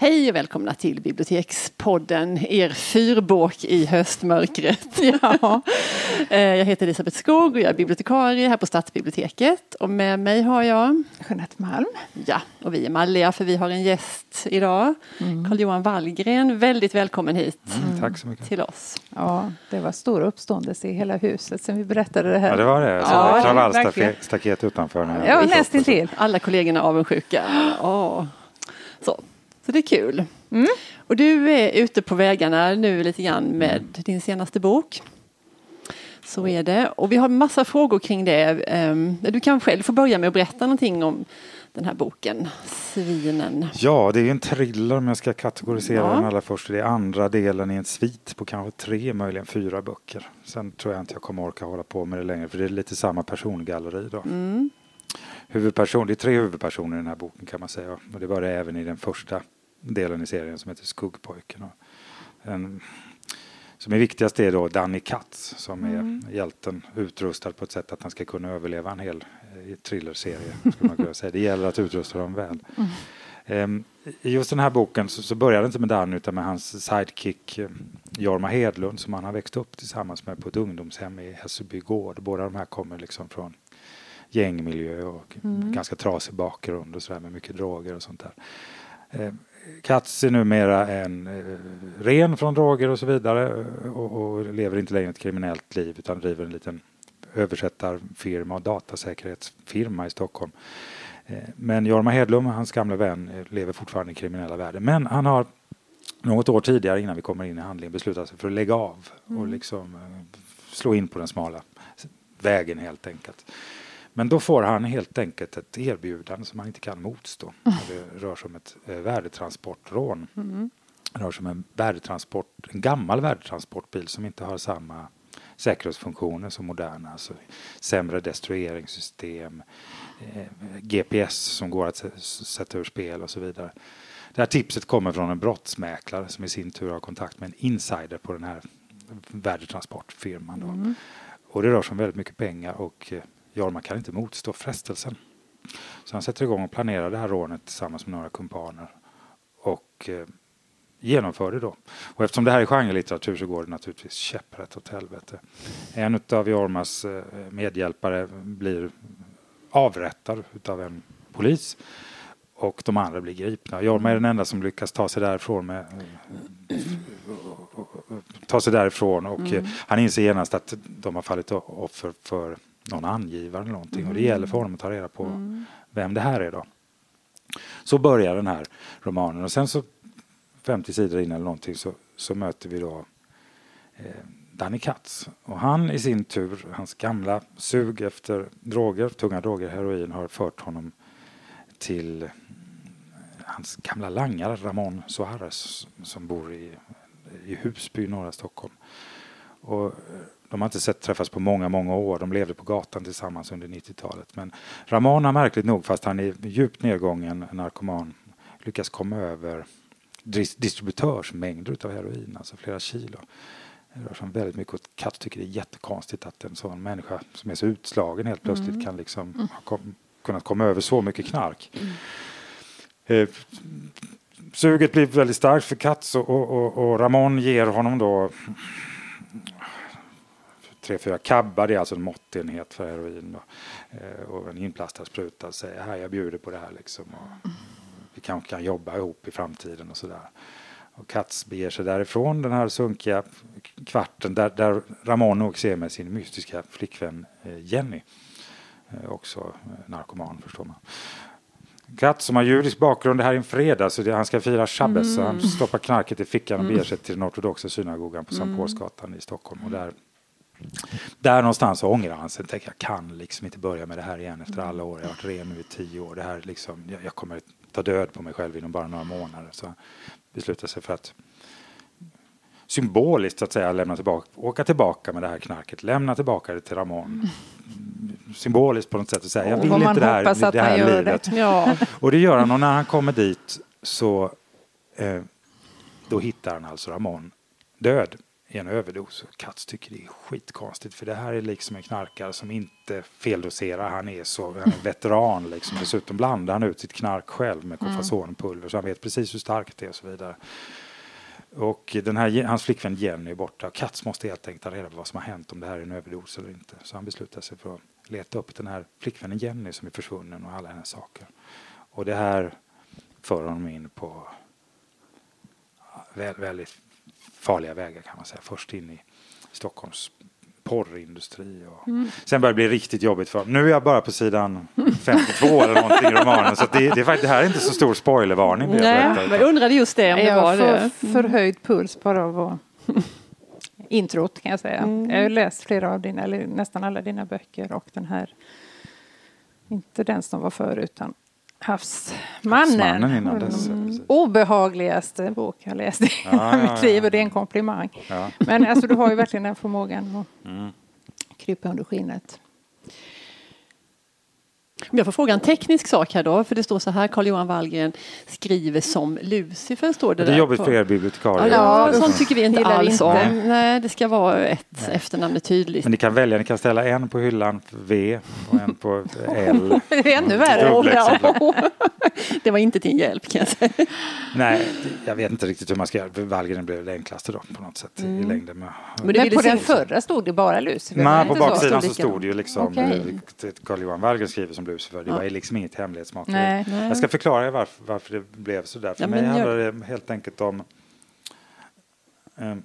Hej och välkomna till Bibliotekspodden, er fyrbåk i höstmörkret. Ja. Eh, jag heter Elisabeth Skog och jag är bibliotekarie här på Stadsbiblioteket. Och med mig har jag Jeanette Malm. Ja, och vi är malliga för vi har en gäst idag. Mm. Carl-Johan Wallgren, väldigt välkommen hit. Mm, tack så mycket. Till oss. Ja, det var stor uppståndelse i hela huset sen vi berättade det här. Ja, det var det. Så ja, kravallstaket utanför. Ja, nästintill. Alla kollegorna avundsjuka. Oh. Så. Så det är kul. Mm. Och du är ute på vägarna nu lite grann med mm. din senaste bok. Så är det. Och vi har massa frågor kring det. Ehm, du kan själv få börja med att berätta någonting om den här boken, Svinen. Ja, det är en thriller om jag ska kategorisera ja. den allra först. Det är andra delen i en svit på kanske tre, möjligen fyra böcker. Sen tror jag inte jag kommer orka hålla på med det längre för det är lite samma persongalleri då. Mm. Huvudperson, det är tre huvudpersoner i den här boken kan man säga. Och det var det även i den första delen i serien som heter Skuggpojken. En, som är viktigast är då Danny Katz som är mm. hjälten utrustad på ett sätt att han ska kunna överleva en hel eh, thrillerserie. Man kunna säga. Det gäller att utrusta dem väl. Mm. Um, I just den här boken så, så börjar det inte med Danny utan med hans sidekick um, Jorma Hedlund som han har växt upp tillsammans med på ett ungdomshem i Hässelby gård. Båda de här kommer liksom från gängmiljö och mm. ganska trasig bakgrund och sådär med mycket droger och sånt där. Um, Katz är numera en eh, ren från droger och så vidare och, och, lever inte längre ett kriminellt liv utan driver en liten översättarfirma och datasäkerhetsfirma i Stockholm. Eh, men Jorma Hedlund, hans gamla vän, eh, lever fortfarande i kriminella världen. Men han har något år tidigare innan vi kommer in i handlingen beslutat sig för att lägga av och mm. liksom slå in på den smala vägen helt enkelt. Men då får han helt enkelt ett erbjudande som han inte kan motstå. Mm. Det rör sig om ett eh, värdetransportrån. Mm. Det rör sig om en, värdetransport, en gammal värdetransportbil som inte har samma säkerhetsfunktioner som moderna. Alltså sämre destrueringssystem, eh, GPS som går att sätta ur spel och så vidare. Det här tipset kommer från en brottsmäklare som i sin tur har kontakt med en insider på den här värdetransportfirman. Mm. Och det rör sig om väldigt mycket pengar och eh, Jorma kan inte motstå frestelsen. Så han sätter igång och planerar det här rånet tillsammans med några kumpaner. Och eh, genomför det då. Och eftersom det här är genrelitteratur så går det naturligtvis käpprätt åt helvete. En av Jormas eh, medhjälpare blir avrättad utav en polis och de andra blir gripna. Jorma är den enda som lyckas ta sig därifrån med ta sig därifrån och mm. han inser genast att de har fallit offer för någon angivare eller någonting mm. och det gäller för honom att ta reda på mm. vem det här är då. Så börjar den här romanen och sen så 50 sidor in eller någonting så, så möter vi då eh, Danny Katz och han i sin tur, hans gamla sug efter droger, tunga droger, heroin har fört honom till hans gamla langare Ramon Suarez som bor i, i Husby norra Stockholm. Och de har inte sett träffas på många, många år. De levde på gatan tillsammans under 90-talet. Men Ramon har märkligt nog, fast han är djupt nedgången narkoman, lyckats komma över distributörsmängder av heroin, alltså flera kilo. Det rör sig om väldigt mycket och Katt tycker det är jättekonstigt att en sån människa som är så utslagen helt plötsligt mm. kan liksom ha kom, kunnat komma över så mycket knark. Mm. Eh, suget blir väldigt starkt för Katz och, och, och, och Ramon ger honom då tre, fyra kabbar, det är alltså en måttenhet för heroin. Då. Eh, och en inplastad spruta och säger här jag bjuder på det här liksom. Och vi kanske kan jobba ihop i framtiden och sådär. Och Katz beger sig därifrån den här sunkiga kvarten där, där Ramon också är med sin mystiska flickvän eh, Jenny. Eh, också narkoman förstår man. Katz som har judisk bakgrund, det här är en fredag så det, han ska fira shabbes mm. så han stoppar knarket i fickan och beger mm. sig till den ortodoxa synagogan på Sankt mm. Paulsgatan i Stockholm. Och där där någonstans ångrar han sig. Tänker, jag kan liksom inte börja med det här igen efter alla år. Jag har varit ren nu i tio år. Det här liksom, jag, jag kommer ta död på mig själv inom bara några månader. Så han beslutar sig för att symboliskt så att säga lämna tillbaka, åka tillbaka med det här knarket, lämna tillbaka det till Ramon. Symboliskt på något sätt att säga, jag vill inte det här, det här livet. Det. Ja. Och det gör han och när han kommer dit så eh, då hittar han alltså Ramon död en överdos. Katz tycker det är skitkonstigt för det här är liksom en knarkare som inte feldoserar. Han är så han är veteran liksom. Dessutom blandar han ut sitt knark själv med Cofazonpulver så han vet precis hur starkt det är och så vidare. Och den här, hans flickvän Jenny är borta. Katz måste helt enkelt ta reda på vad som har hänt, om det här är en överdos eller inte. Så han beslutar sig för att leta upp den här flickvännen Jenny som är försvunnen och alla hennes saker. Och det här för honom in på väldigt farliga vägar kan man säga. Först in i Stockholms porrindustri. Och mm. Sen börjar det bli riktigt jobbigt för Nu är jag bara på sidan 52 eller någonting i romanen. Så det, det, är, det här är inte så stor spoilervarning. Nej, jag undrade just det om det var det. Jag får förhöjd puls bara av introt kan jag säga. Mm. Jag har läst flera av dina, eller nästan alla dina böcker och den här, inte den som var förr utan Havsmannen. Mm. Obehagligaste bok jag läst i ja, mitt liv och det är en komplimang. Ja. Men alltså, du har ju verkligen den förmågan att mm. krypa under skinnet. Jag får fråga en teknisk sak här då, för det står så här, Carl-Johan Wallgren skriver som Lucifer. Står det, det är jobbigt på. för er bibliotekarier. Ja, sånt tycker vi inte alls inte. om. Nej, det ska vara ett Nej. efternamn är tydligt. Men ni kan välja, ni kan ställa en på hyllan V och en på L. det är ännu värre. det var inte till hjälp kan jag säga. Nej, jag vet inte riktigt hur man ska göra. Wallgren blev det enklaste då på något sätt mm. i längden. Med. Men, Men på den förra stod det bara Lucifer? Nej, på baksidan så, så stod det ju liksom okay. Carl-Johan Wallgren skriver som Lucifer. Det var liksom inget hemlighetsmakeri. Jag ska förklara varför, varför det blev så där. För ja, mig handlar det helt enkelt om um,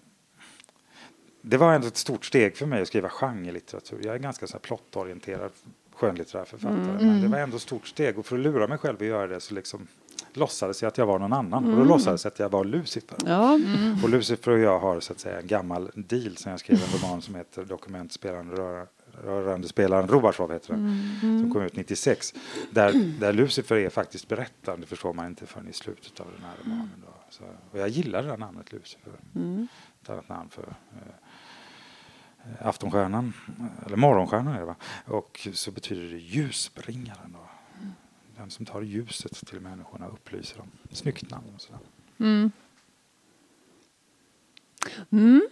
det var ändå ett stort steg för mig att skriva genrelitteratur. Jag är ganska så här plottorienterad skönlitterär författare. Mm, men det mm. var ändå ett stort steg och för att lura mig själv att göra det så liksom låtsades jag att jag var någon annan mm. och då mm. låtsades jag att jag var Lucifer. Ja. Mm. Och Lucifer och jag har så att säga en gammal deal sen jag skrev en roman som heter Dokumentspelaren rör, rörande spelaren Robarsov heter den, mm. som kom ut 96. Där, där Lucifer är faktiskt berättande förstår man inte förrän i slutet av den här romanen. Då. Så, och jag gillar det där namnet Lucifer. Mm. Ett annat namn för eh, Aftonstjärnan, eller Morgonstjärnan är det va? Och så betyder det ljusbringaren då. Den som tar ljuset till människorna och upplyser dem. Snyggt namn och sådär. Mm. Mm.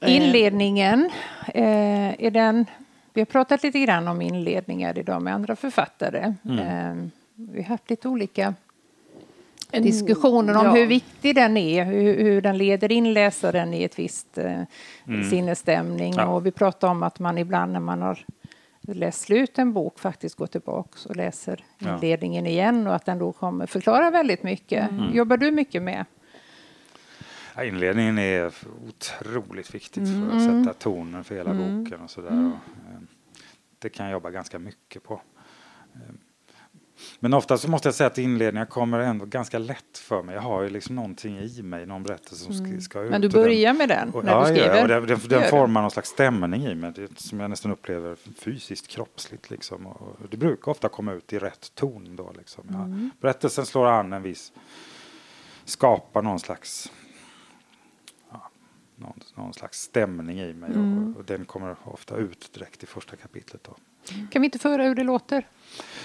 Inledningen, eh, är den, vi har pratat lite grann om inledningar idag med andra författare. Mm. Eh, vi har haft lite olika en, diskussioner om ja. hur viktig den är, hur, hur, den leder in läsaren i ett visst eh, mm. sinnesstämning. Ja. Och vi pratar om att man ibland när man har läst slut en bok faktiskt går tillbaka och läser inledningen ja. igen och att den då kommer förklara väldigt mycket. Mm. Jobbar du mycket med inledningen är otroligt viktigt för att mm. sätta tonen för hela mm. boken och sådär. Mm. Eh, det kan jag jobba ganska mycket på. Eh, men ofta så måste jag säga att inledningar kommer ändå ganska lätt för mig. Jag har ju liksom någonting i mig, någon berättelse som ska, mm. ska ut. Men du börjar med den och, när ja, du skriver? Ja, och den, den, den formar någon slags stämning i mig det, som jag nästan upplever fysiskt, kroppsligt. Liksom. Och det brukar ofta komma ut i rätt ton då. Liksom. Ja, mm. Berättelsen slår an en viss, skapar någon slags någon, någon slags stämning i mig mm. och, och, den kommer ofta ut direkt i första kapitlet. Då. Kan vi inte få höra hur det låter?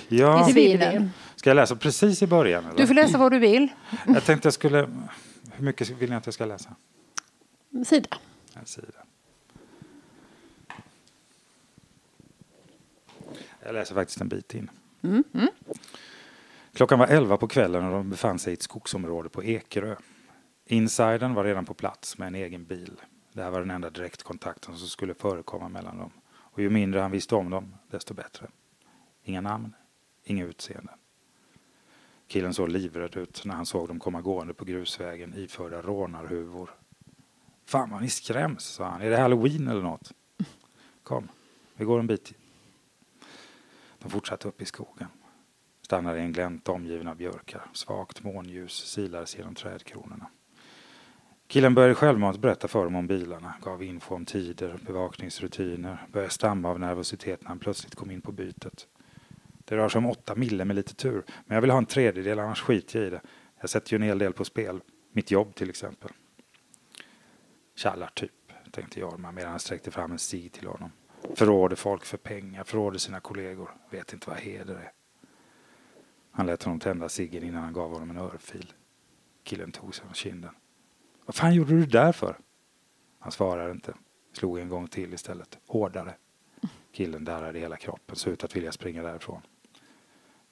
Ja. I Ska jag läsa precis i början? Eller? Du får läsa vad du vill. Jag tänkte jag skulle... Hur mycket vill ni att jag ska läsa? En sida. En sida. Jag läser faktiskt en bit in. Mm. Mm. Klockan var elva på kvällen och de befann sig i ett skogsområde på Ekerö. Insidern var redan på plats med en egen bil. Det här var den enda direktkontakten som skulle förekomma mellan dem. Och ju mindre han visste om dem, desto bättre. Inga namn, inga utseenden. Killen såg livrädd ut när han såg dem komma gående på grusvägen iförda rånarhuvor. Fan vad ni skräms, sa han. Är det halloween eller något? Kom, vi går en bit till. De fortsatte upp i skogen. Stannade i en glänta omgiven av björkar. Svagt månljus silades genom trädkronorna. Killen började självmant berätta för dem om bilarna, gav info om tider, bevakningsrutiner, började stamma av nervositet när han plötsligt kom in på bytet. Det rör sig om åtta mille med lite tur, men jag vill ha en tredjedel annars skiter jag i det. Jag sätter ju en hel del på spel, mitt jobb till exempel. Tjallar typ, tänkte Jorma medan han sträckte fram en cigg till honom. Förråder folk för pengar, förråder sina kollegor, vet inte vad heder är. Han lät honom tända ciggen innan han gav honom en örfil. Killen tog sig om kinden. Vad fan gjorde du där för? Han svarade inte. Slog en gång till istället. Hårdare. Killen darrade hela kroppen, såg ut att vilja springa därifrån.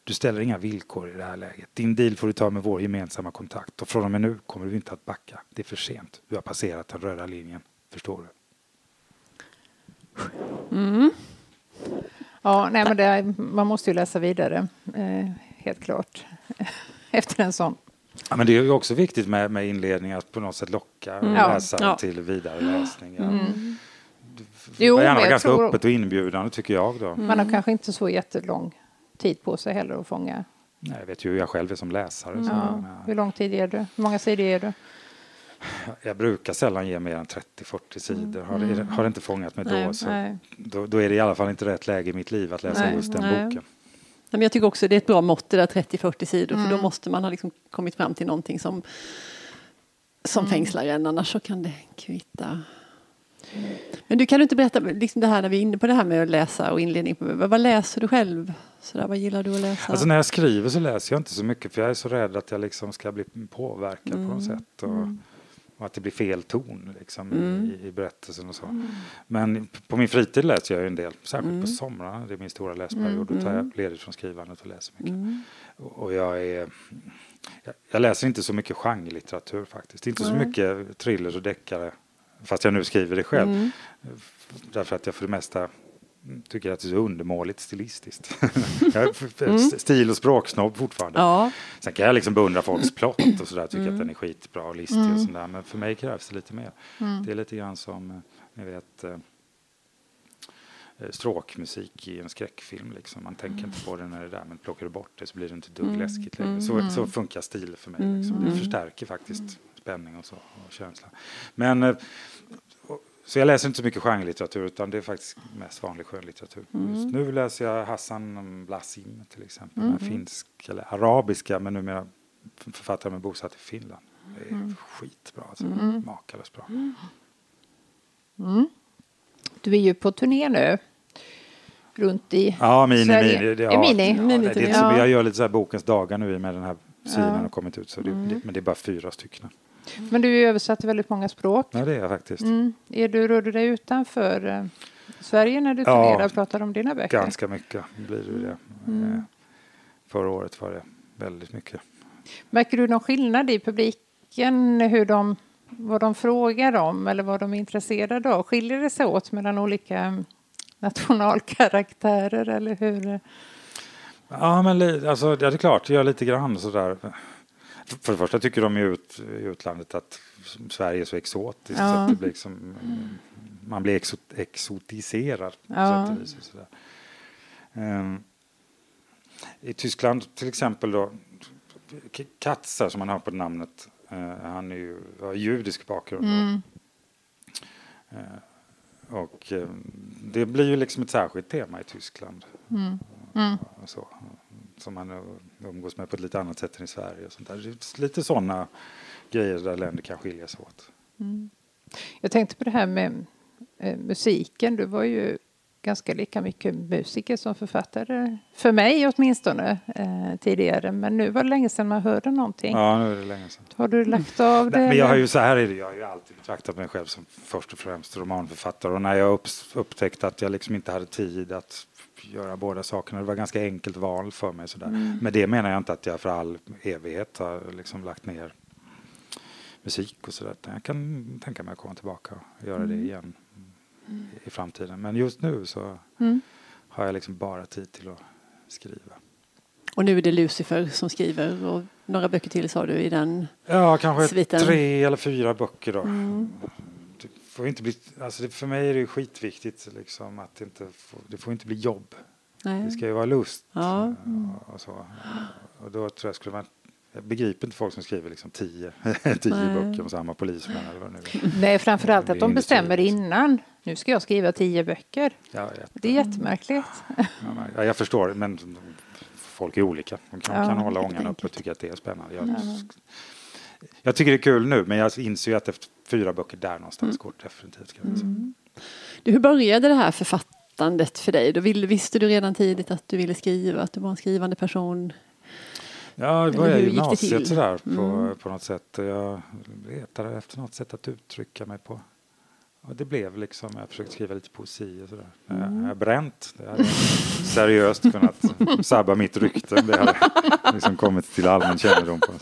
Du ställer inga villkor i det här läget. Din deal får du ta med vår gemensamma kontakt och från och med nu kommer du inte att backa. Det är för sent. Du har passerat den röda linjen. Förstår du? Mm. Ja, nej, men det, man måste ju läsa vidare, eh, helt klart, efter en sån. Ja, men det är ju också viktigt med, med inledning att på något sätt locka mm. läsaren ja. till vidare läsning. Ja. Mm. Det får gärna ganska tror... öppet och inbjudande tycker jag. Då. Man har kanske inte så jättelång tid på sig heller att fånga. Nej, jag vet ju hur jag själv är som läsare. Mm. Ja. Hur lång tid ger du? Hur många sidor ger du? Jag brukar sällan ge mer än 30-40 sidor. Har, det, har det inte fångat mig nej, då, så då, då, är det i alla fall inte rätt läge i mitt liv att läsa nej, just den nej. boken. Men jag tycker också det är ett bra mått det där 30-40 sidor mm. för då mm. måste man ha liksom kommit fram till någonting som, som mm. fängslar en annars så kan det kvitta. Men du kan du inte berätta, liksom det här när vi är inne på det här med att läsa och inledning, vad, vad läser du själv? Sådär, vad gillar du att läsa? Alltså när jag skriver så läser jag inte så mycket för jag är så rädd att jag liksom ska bli påverkad mm. på något mm. sätt. Och, mm. Och, att det blir fel ton liksom, mm. i, i, berättelsen och så. Mm. Men på min fritid läser jag en del, särskilt på mm. somrarna. Det är min stora läsperiod. Då tar jag ledigt från skrivandet och läser mycket. Och, och jag är jag, jag läser inte så mycket genrelitteratur faktiskt. Inte så mycket thrillers och deckare. Fast jag nu skriver det själv. Därför att jag för det mesta tycker att det är så undermåligt stilistiskt. mm. Stil och språksnobb fortfarande. Ja. Sen kan jag liksom beundra folks plott och sådär, tycka mm. att den är skitbra och listig mm. och sådär. Men för mig krävs det lite mer. Mm. Det är lite grann som, eh, ni vet, eh, eh, stråkmusik i en skräckfilm. Liksom. Man tänker inte på det när det är där, men plockar du bort det så blir det inte dugg mm. läskigt längre. Så, så funkar stil för mig. Liksom. Det förstärker faktiskt spänning och så, och känsla. Men så jag läser inte så mycket genrelitteratur utan det är faktiskt mest vanlig skönlitteratur. Mm. Just nu läser jag Hassan Blasim till exempel, mm. finsk eller arabiska men numera författare med bosatt i Finland. Det är mm. skitbra, alltså. mm. makalöst bra. Mm. Du är ju på turné nu. Runt i Ja, Mini. Sverige. mini, ja, mini. Ja, mini det, det, ja. Jag gör lite så här bokens dagar nu i med den här sidan ja. har kommit ut. Så det, mm. men det är bara fyra stycken. Men du är översatt till väldigt många språk. Ja, det är jag faktiskt. Mm. Är du, rör du dig utanför eh, Sverige när du turnerar ja, och pratar om dina böcker? ganska mycket blir det. det. Mm. Eh, förra året var det väldigt mycket. Märker du någon skillnad i publiken hur de, vad de frågar om eller vad de är intresserade av? Skiljer det sig åt mellan olika nationalkaraktärer eller hur? Ja, men alltså, ja, det är klart, det gör lite grann sådär. För det första tycker de i, ut, i utlandet att Sverige är så exotiskt ja. så att det blir liksom, man blir exot, exotiserad. Ja. Um, I Tyskland till exempel då, Katzer som man har på namnet, uh, han är ju, har judisk bakgrund. Mm. Uh, och uh, det blir ju liksom ett särskilt tema i Tyskland. Mm. Mm. Så som man umgås med på ett lite annat sätt än i Sverige. Och sånt där. Lite sådana grejer där länder kan skilja sig åt. Mm. Jag tänkte på det här med eh, musiken. Du var ju ganska lika mycket musiker som författare, för mig åtminstone, eh, tidigare. Men nu var det länge sedan man hörde någonting. Ja, nu är det länge sedan. Har du lagt av det? Nej, men jag har ju så här är det, jag har ju alltid betraktat mig själv som först och främst romanförfattare och när jag upptäckte att jag liksom inte hade tid att göra båda sakerna. Det var ganska enkelt val för mig. Sådär. Mm. Men det menar jag inte att jag för all evighet har liksom lagt ner musik och sådär. Jag kan tänka mig att komma tillbaka och göra mm. det igen mm. i framtiden. Men just nu så mm. har jag liksom bara tid till att skriva. Och nu är det Lucifer som skriver och några böcker till sa du i den Ja, kanske sviten. tre eller fyra böcker då. Får inte bli, alltså det, för mig är det skitviktigt liksom att det inte får, det får inte bli jobb. Nej. Det ska ju vara lust. Ja. Mm. Och, så. och då tror jag skulle man jag begriper inte folk som skriver liksom tio, tio böcker om samma polisman eller vad det nu är. Nej, framförallt att de bestämmer innan. Nu ska jag skriva tio böcker. Ja, det är jättemärkligt. Ja, jag förstår, men folk är olika. De kan, ja, kan hålla ångan uppe och tycka att det är spännande. Jag, jag tycker det är kul nu, men jag inser ju att efter fyra böcker där någonstans mm. går det definitivt. Kan mm. Du, hur började det här författandet för dig? Då ville, visste du redan tidigt att du ville skriva, att du var en skrivande person? Ja, det jag i gymnasiet sådär på, mm. på något sätt. Jag letade efter något sätt att uttrycka mig på. Och det blev liksom, jag försökte skriva lite poesi och sådär. Mm. Jag har bränt. Det hade seriöst kunnat sabba mitt rykte. Det hade liksom kommit till allmän kännedom. På.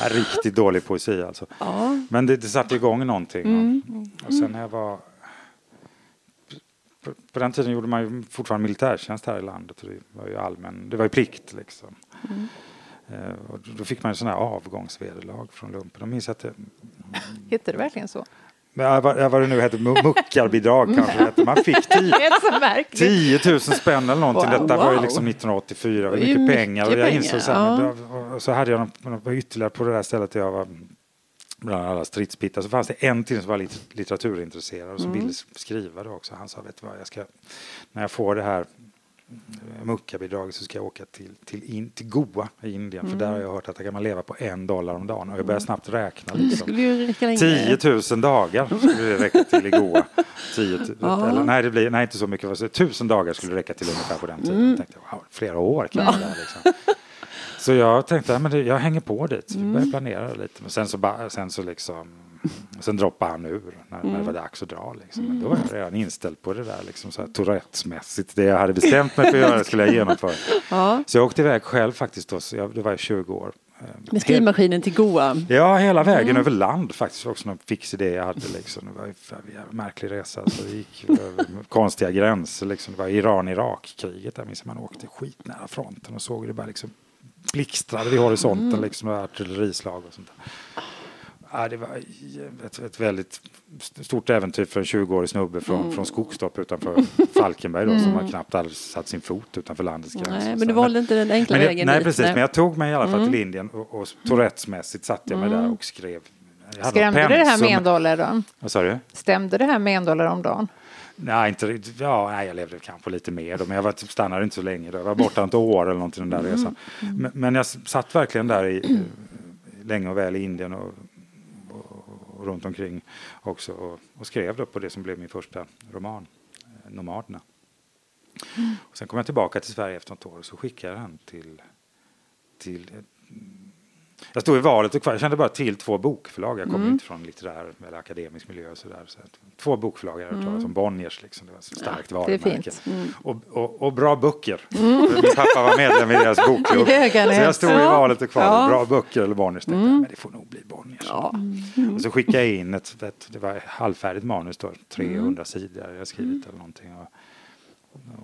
Ja, riktigt dålig poesi alltså. Ja. Men det, det satte igång någonting. Mm. Och, och sen när jag var på den tiden gjorde man ju fortfarande militärtjänst här i landet. Och det var ju allmän, det var ju plikt liksom. Mm. Eh, och då fick man ju sådana här avgångsvederlag från lumpen. Jag minns att det... Hette det verkligen så? Ja, vad, vad det nu hette, muckarbidrag kanske hette. Man fick 10, 10 000 spänn eller någonting. Wow, Detta wow. var ju liksom 1984, det mycket, mycket pengar. Och jag insåg sen, ja. så hade jag någon, ytterligare på det där stället där jag var bland alla stridspittar så fanns det en till som var litteraturintresserad och som mm. ville skriva det också. Han sa, vet du vad, jag ska, när jag får det här muckabidraget så ska jag åka till, till, in, till Goa i Indien mm. för där har jag hört att där kan man leva på en dollar om dagen och jag börjar mm. snabbt räkna. Liksom. 10 000 dagar skulle det räcka till i Goa. 10 000, eller, nej, det blir, nej, inte så mycket. Tusen dagar skulle det räcka till ungefär på den tiden. Mm. Jag tänkte, wow, flera år kan jag liksom. Så jag tänkte, ja, men det, jag hänger på dit. Vi mm. planera lite. Men sen så, sen så liksom Sen droppade han ur när, mm. när det var dags att dra. Liksom. Men då var jag redan inställd på det där liksom, så här, Tourettesmässigt. Det jag hade bestämt mig för att göra skulle jag genomföra. Ja. Så jag åkte iväg själv faktiskt. Då, jag, det var jag 20 år. Med skrivmaskinen till Goa? Ja, hela vägen mm. över land faktiskt. Också någon fix idé jag hade. Liksom. Det var en märklig resa. Så det gick över konstiga gränser. Liksom. Det var Iran-Irak-kriget. Där minns man åkte skitnära fronten och såg det bara liksom blixtrade vid horisonten. Mm. Liksom, artillerislag och sånt där. Ja, det var ett, ett väldigt stort äventyr för en 20-årig snubbe från, mm. från Skogstorp utanför Falkenberg då, mm. som har knappt alls satt sin fot utanför landets gränser. Nej, men du valde inte den enkla men vägen Nej, dit, precis. Nej. Men jag tog mig i alla fall mm. till Indien och, och Tourettesmässigt satte jag mig där mm. och skrev. Skrämde det här med en dollar då? Vad sa du? Stämde det här med en dollar om dagen? Nej, inte, ja, nej, jag levde kanske lite mer då, men jag var, stannade inte så länge. Då. Jag var borta ett år eller någonting den där mm. resan. Men, men, jag satt verkligen där i, länge och väl i Indien och och runt omkring också och, och skrev då på det som blev min första roman, eh, Nomaderna. Mm. Och sen kom jag tillbaka till Sverige efter något år och så skickade den till, till jag stod i valet och jag kände bara till två bokförlag. Jag kommer mm. inte från litterär eller akademisk miljö och sådär. Så två bokförlag jag mm. som Bonniers, liksom. det var ett starkt ja, varumärke. Mm. Och, och, och, bra böcker. Mm. Min pappa var medlem i deras bokklubb. så jag stod i valet och kvar. Ja. Bra böcker eller Bonniers. Mm. Men det får nog bli Bonniers. Ja. Mm. Och så skickade jag in ett, ett, det var halvfärdigt manus då, 300 mm. sidor jag skrivit eller någonting. Och,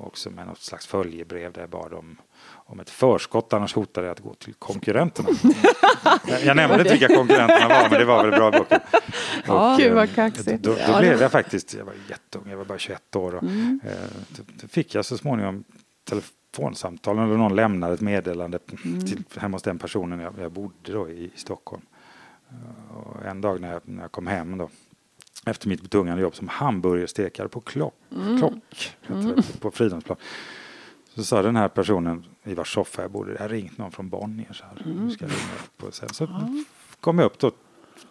också med något slags följebrev där jag bad om om ett förskott, annars hotade jag att gå till konkurrenterna. jag nämnde inte vilka konkurrenterna var, men det var väl bra böcker. Ja, Gud vad kaxigt. Då, då blev jag faktiskt, jag var jätteung, jag var bara 21 år. Och, mm. eh, då fick jag så småningom telefonsamtal när någon lämnade ett meddelande mm. till, hemma hos den personen jag, jag bodde då i, i Stockholm. Och en dag när jag, när jag kom hem då, efter mitt betungande jobb som hamburgerstekare på Klock, mm. Klock mm. på Fridhemsplan så sa den här personen i vars soffa jag bodde, jag har ringt någon från Bonniers här. Mm. Ska ringa upp och sen så mm. kom jag upp då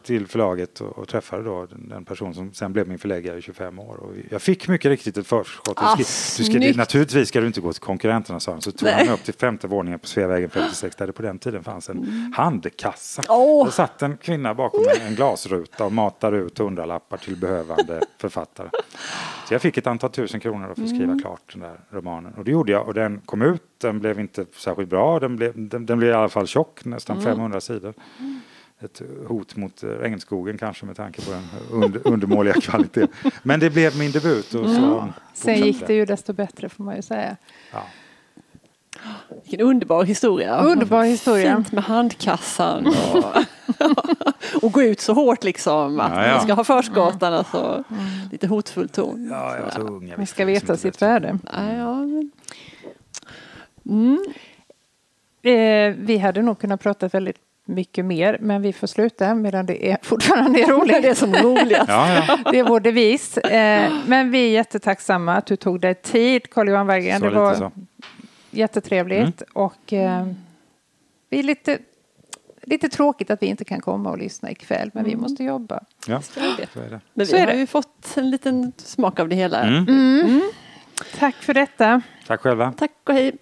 till förlaget och, och träffade då den, den, person som sen blev min förläggare i 25 år. Och jag fick mycket riktigt ett förskott. Ah, du ska, du ska, naturligtvis ska du inte gå till konkurrenterna sa han. Så tog Nej. han mig upp till femte våningen på Sveavägen 56 där det på den tiden fanns en mm. handkassa. Oh. Det satt en kvinna bakom en, en glasruta och matade ut hundralappar till behövande författare. Så jag fick ett antal tusen kronor för att skriva mm. klart den där romanen. Och det gjorde jag och den kom ut. Den blev inte särskilt bra. Den blev, den, den blev i alla fall tjock, nästan mm. 500 sidor. Mm ett hot mot regnskogen kanske med tanke på den under, undermåliga kvaliteten. Men det blev min debut. Och så ja. Sen gick det ju desto bättre får man ju säga. Ja. Vilken underbar historia. Underbar historia. Fint med handkassan och, och gå ut så hårt liksom. Att ja, ja. man ska ha förskottarna mm. alltså. Mm. Lite hotfull ton. Ja, jag så ung. Man ska veta sitt värde. Ja. Mm. Eh, vi hade nog kunnat prata väldigt mycket mer, men vi får sluta medan det är fortfarande är roligt. det är som roligast. ja, ja. Det är vår devis. Eh, men vi är jättetacksamma att du tog dig tid, Carl-Johan Berggren. Det var så. jättetrevligt. Mm. Och eh, vi är lite, lite tråkigt att vi inte kan komma och lyssna ikväll, men mm. vi måste jobba. Ja, så är det. Men vi har ju fått en liten smak av det hela. Mm. Mm. Tack för detta. Tack själva. Tack och hej.